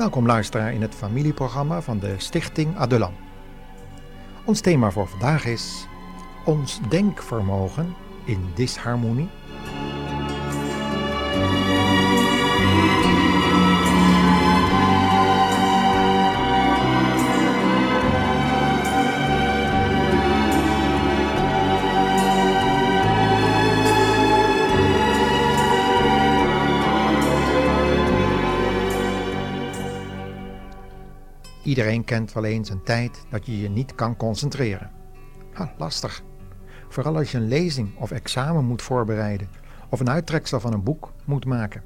Welkom luisteraar in het familieprogramma van de Stichting Adulam. Ons thema voor vandaag is ons denkvermogen in disharmonie Iedereen kent wel eens een tijd dat je je niet kan concentreren. Ha, lastig. Vooral als je een lezing of examen moet voorbereiden of een uittreksel van een boek moet maken.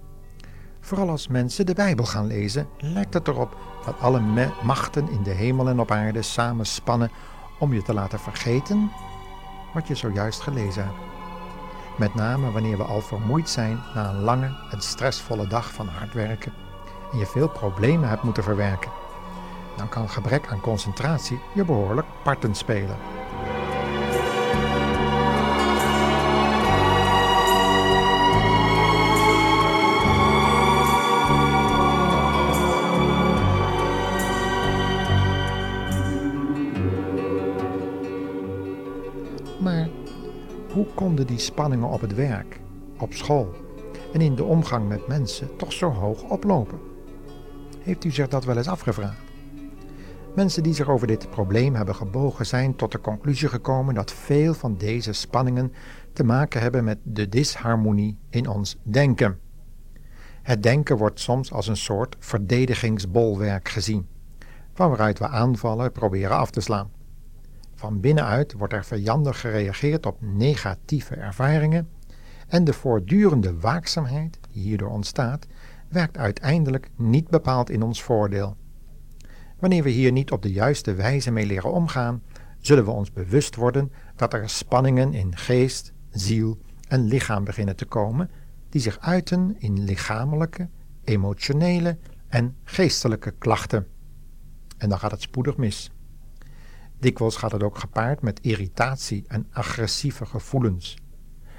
Vooral als mensen de Bijbel gaan lezen, lijkt het erop dat alle machten in de hemel en op aarde samenspannen om je te laten vergeten wat je zojuist gelezen hebt. Met name wanneer we al vermoeid zijn na een lange en stressvolle dag van hard werken en je veel problemen hebt moeten verwerken dan kan gebrek aan concentratie je behoorlijk parten spelen. Maar hoe konden die spanningen op het werk, op school en in de omgang met mensen toch zo hoog oplopen? Heeft u zich dat wel eens afgevraagd? Mensen die zich over dit probleem hebben gebogen zijn tot de conclusie gekomen dat veel van deze spanningen te maken hebben met de disharmonie in ons denken. Het denken wordt soms als een soort verdedigingsbolwerk gezien, van waaruit we aanvallen proberen af te slaan. Van binnenuit wordt er vijandig gereageerd op negatieve ervaringen en de voortdurende waakzaamheid die hierdoor ontstaat, werkt uiteindelijk niet bepaald in ons voordeel. Wanneer we hier niet op de juiste wijze mee leren omgaan, zullen we ons bewust worden dat er spanningen in geest, ziel en lichaam beginnen te komen, die zich uiten in lichamelijke, emotionele en geestelijke klachten. En dan gaat het spoedig mis. Dikwijls gaat het ook gepaard met irritatie en agressieve gevoelens.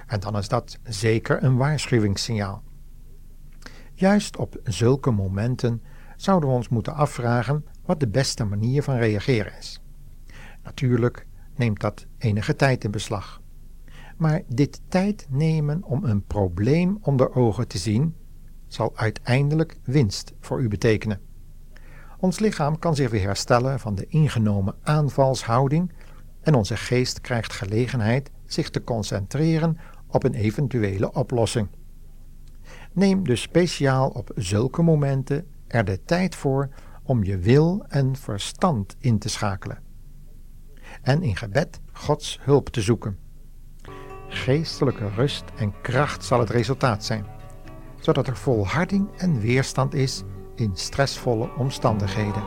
En dan is dat zeker een waarschuwingssignaal. Juist op zulke momenten zouden we ons moeten afvragen wat de beste manier van reageren is. Natuurlijk neemt dat enige tijd in beslag. Maar dit tijd nemen om een probleem onder ogen te zien, zal uiteindelijk winst voor u betekenen. Ons lichaam kan zich weer herstellen van de ingenomen aanvalshouding en onze geest krijgt gelegenheid zich te concentreren op een eventuele oplossing. Neem dus speciaal op zulke momenten er de tijd voor om je wil en verstand in te schakelen. En in gebed Gods hulp te zoeken. Geestelijke rust en kracht zal het resultaat zijn, zodat er volharding en weerstand is in stressvolle omstandigheden.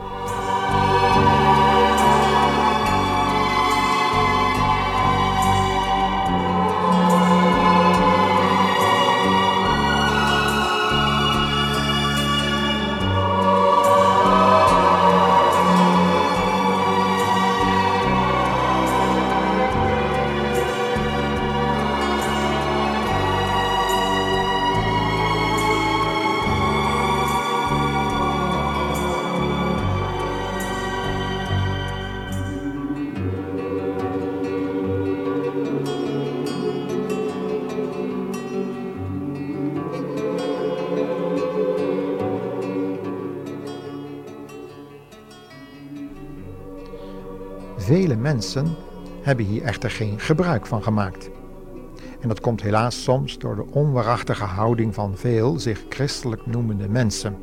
Vele mensen hebben hier echter geen gebruik van gemaakt. En dat komt helaas soms door de onwaarachtige houding van veel zich christelijk noemende mensen.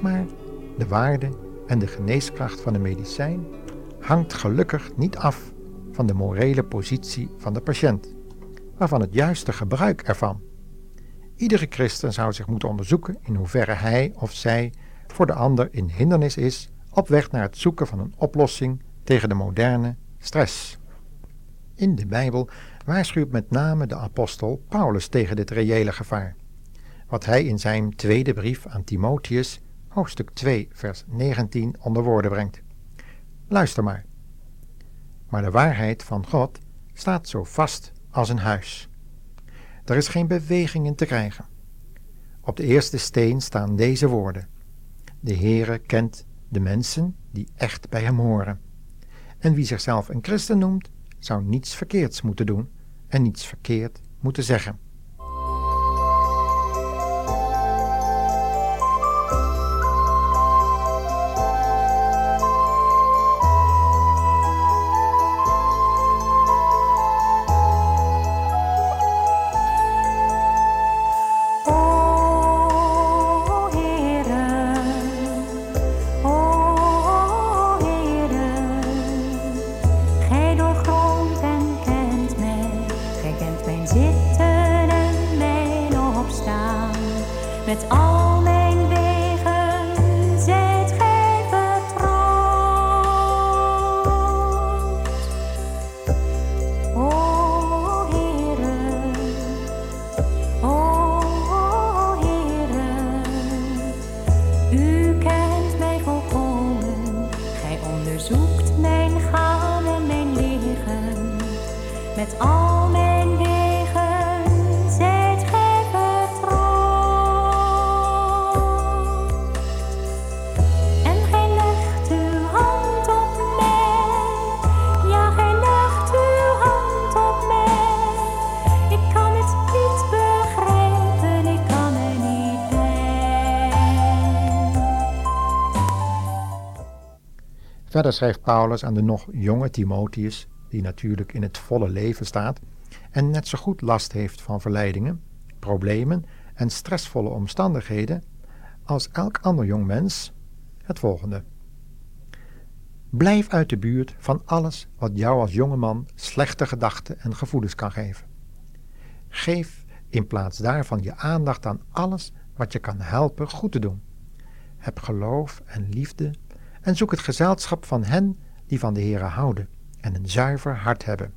Maar de waarde en de geneeskracht van de medicijn hangt gelukkig niet af van de morele positie van de patiënt, maar van het juiste gebruik ervan. Iedere christen zou zich moeten onderzoeken in hoeverre hij of zij voor de ander in hindernis is op weg naar het zoeken van een oplossing tegen de moderne stress. In de Bijbel waarschuwt met name de apostel Paulus tegen dit reële gevaar. Wat hij in zijn tweede brief aan Timotheus, hoofdstuk 2, vers 19, onder woorden brengt. Luister maar. Maar de waarheid van God staat zo vast als een huis. Er is geen beweging in te krijgen. Op de eerste steen staan deze woorden. De Heere kent de mensen die echt bij hem horen. En wie zichzelf een christen noemt, zou niets verkeerds moeten doen en niets verkeerd moeten zeggen. Verder schrijft Paulus aan de nog jonge Timotheus, die natuurlijk in het volle leven staat en net zo goed last heeft van verleidingen, problemen en stressvolle omstandigheden als elk ander jong mens, het volgende. Blijf uit de buurt van alles wat jou als jongeman slechte gedachten en gevoelens kan geven. Geef in plaats daarvan je aandacht aan alles wat je kan helpen goed te doen. Heb geloof en liefde en zoek het gezelschap van hen die van de Heere houden en een zuiver hart hebben.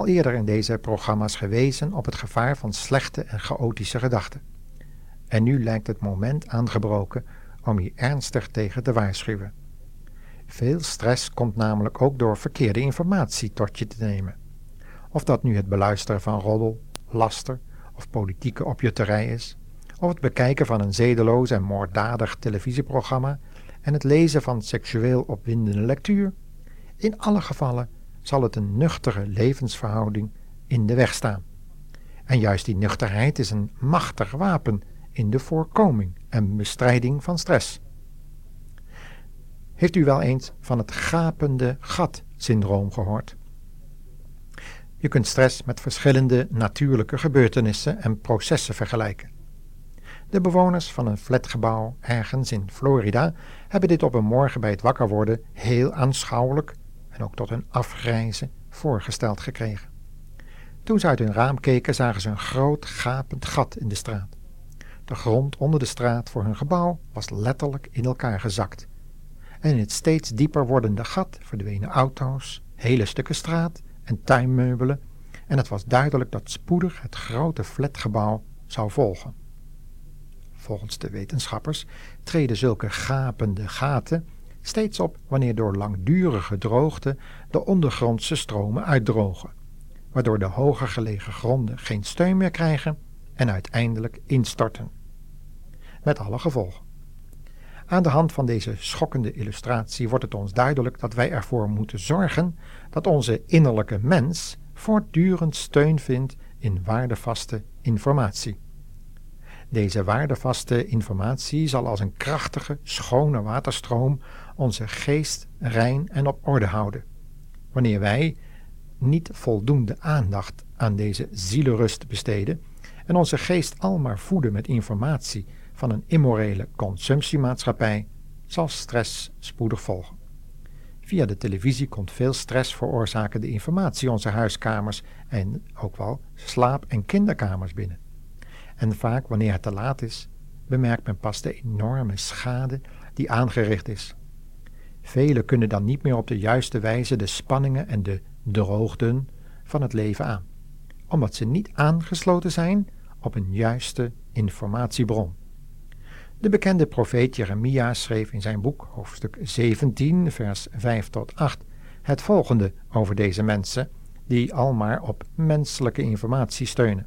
Al eerder in deze programma's gewezen op het gevaar van slechte en chaotische gedachten. En nu lijkt het moment aangebroken om hier ernstig tegen te waarschuwen. Veel stress komt namelijk ook door verkeerde informatie tot je te nemen. Of dat nu het beluisteren van roddel, laster of politieke opjutterij is, of het bekijken van een zedeloos en moorddadig televisieprogramma en het lezen van seksueel opwindende lectuur. In alle gevallen zal het een nuchtere levensverhouding in de weg staan. En juist die nuchterheid is een machtig wapen in de voorkoming en bestrijding van stress. Heeft u wel eens van het gapende gat-syndroom gehoord? Je kunt stress met verschillende natuurlijke gebeurtenissen en processen vergelijken. De bewoners van een flatgebouw ergens in Florida hebben dit op een morgen bij het wakker worden heel aanschouwelijk en ook tot hun afgrijzen voorgesteld gekregen. Toen ze uit hun raam keken, zagen ze een groot gapend gat in de straat. De grond onder de straat voor hun gebouw was letterlijk in elkaar gezakt. En in het steeds dieper wordende gat verdwenen auto's, hele stukken straat en tuinmeubelen, en het was duidelijk dat spoedig het grote flatgebouw zou volgen. volgens de wetenschappers, treden zulke gapende gaten steeds op wanneer door langdurige droogte de ondergrondse stromen uitdrogen, waardoor de hoger gelegen gronden geen steun meer krijgen en uiteindelijk instorten. Met alle gevolgen. Aan de hand van deze schokkende illustratie wordt het ons duidelijk dat wij ervoor moeten zorgen dat onze innerlijke mens voortdurend steun vindt in waardevaste informatie. Deze waardevaste informatie zal als een krachtige, schone waterstroom onze geest rein en op orde houden. Wanneer wij niet voldoende aandacht aan deze zielenrust besteden en onze geest almaar voeden met informatie van een immorele consumptiemaatschappij, zal stress spoedig volgen. Via de televisie komt veel stress veroorzaken de informatie onze huiskamers en ook wel slaap- en kinderkamers binnen. En vaak wanneer het te laat is, bemerkt men pas de enorme schade die aangericht is. Velen kunnen dan niet meer op de juiste wijze de spanningen en de droogten van het leven aan, omdat ze niet aangesloten zijn op een juiste informatiebron. De bekende profeet Jeremia schreef in zijn boek, hoofdstuk 17, vers 5 tot 8, het volgende over deze mensen, die almaar op menselijke informatie steunen.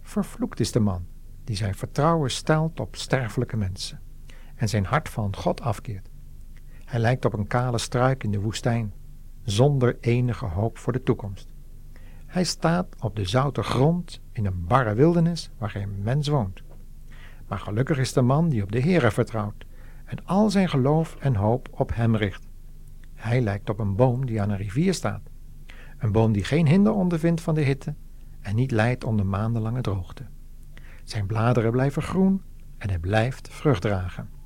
Vervloekt is de man die zijn vertrouwen stelt op sterfelijke mensen en zijn hart van God afkeert. Hij lijkt op een kale struik in de woestijn, zonder enige hoop voor de toekomst. Hij staat op de zoute grond in een barre wildernis waar geen mens woont. Maar gelukkig is de man die op de Heere vertrouwt en al zijn geloof en hoop op hem richt. Hij lijkt op een boom die aan een rivier staat. Een boom die geen hinder ondervindt van de hitte en niet lijdt onder maandenlange droogte. Zijn bladeren blijven groen en hij blijft vrucht dragen.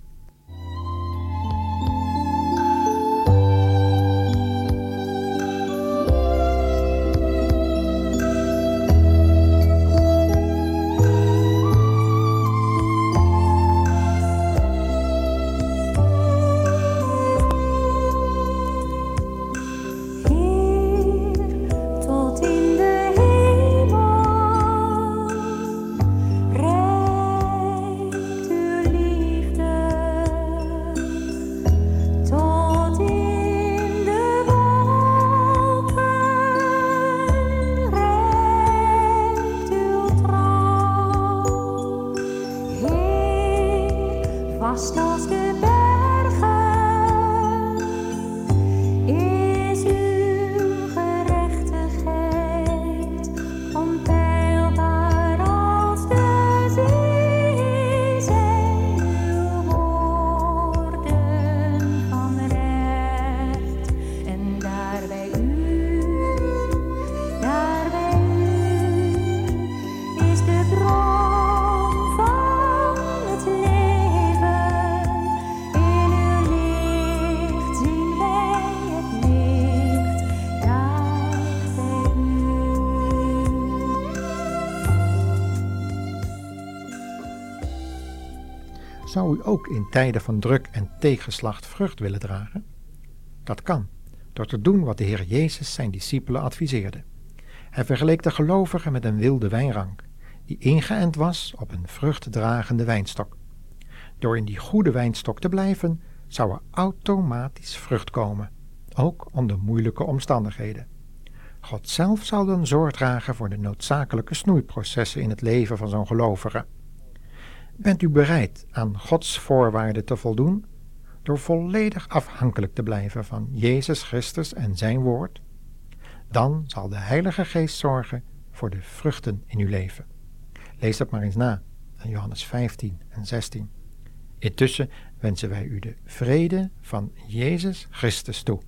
Zou u ook in tijden van druk en tegenslacht vrucht willen dragen? Dat kan, door te doen wat de Heer Jezus zijn discipelen adviseerde. Hij vergeleek de gelovigen met een wilde wijnrank, die ingeënt was op een vruchtdragende wijnstok. Door in die goede wijnstok te blijven, zou er automatisch vrucht komen, ook onder moeilijke omstandigheden. God zelf zal dan zorg dragen voor de noodzakelijke snoeiprocessen in het leven van zo'n gelovige. Bent u bereid aan Gods voorwaarden te voldoen door volledig afhankelijk te blijven van Jezus Christus en Zijn Woord? Dan zal de Heilige Geest zorgen voor de vruchten in uw leven. Lees dat maar eens na aan Johannes 15 en 16. Intussen wensen wij u de vrede van Jezus Christus toe.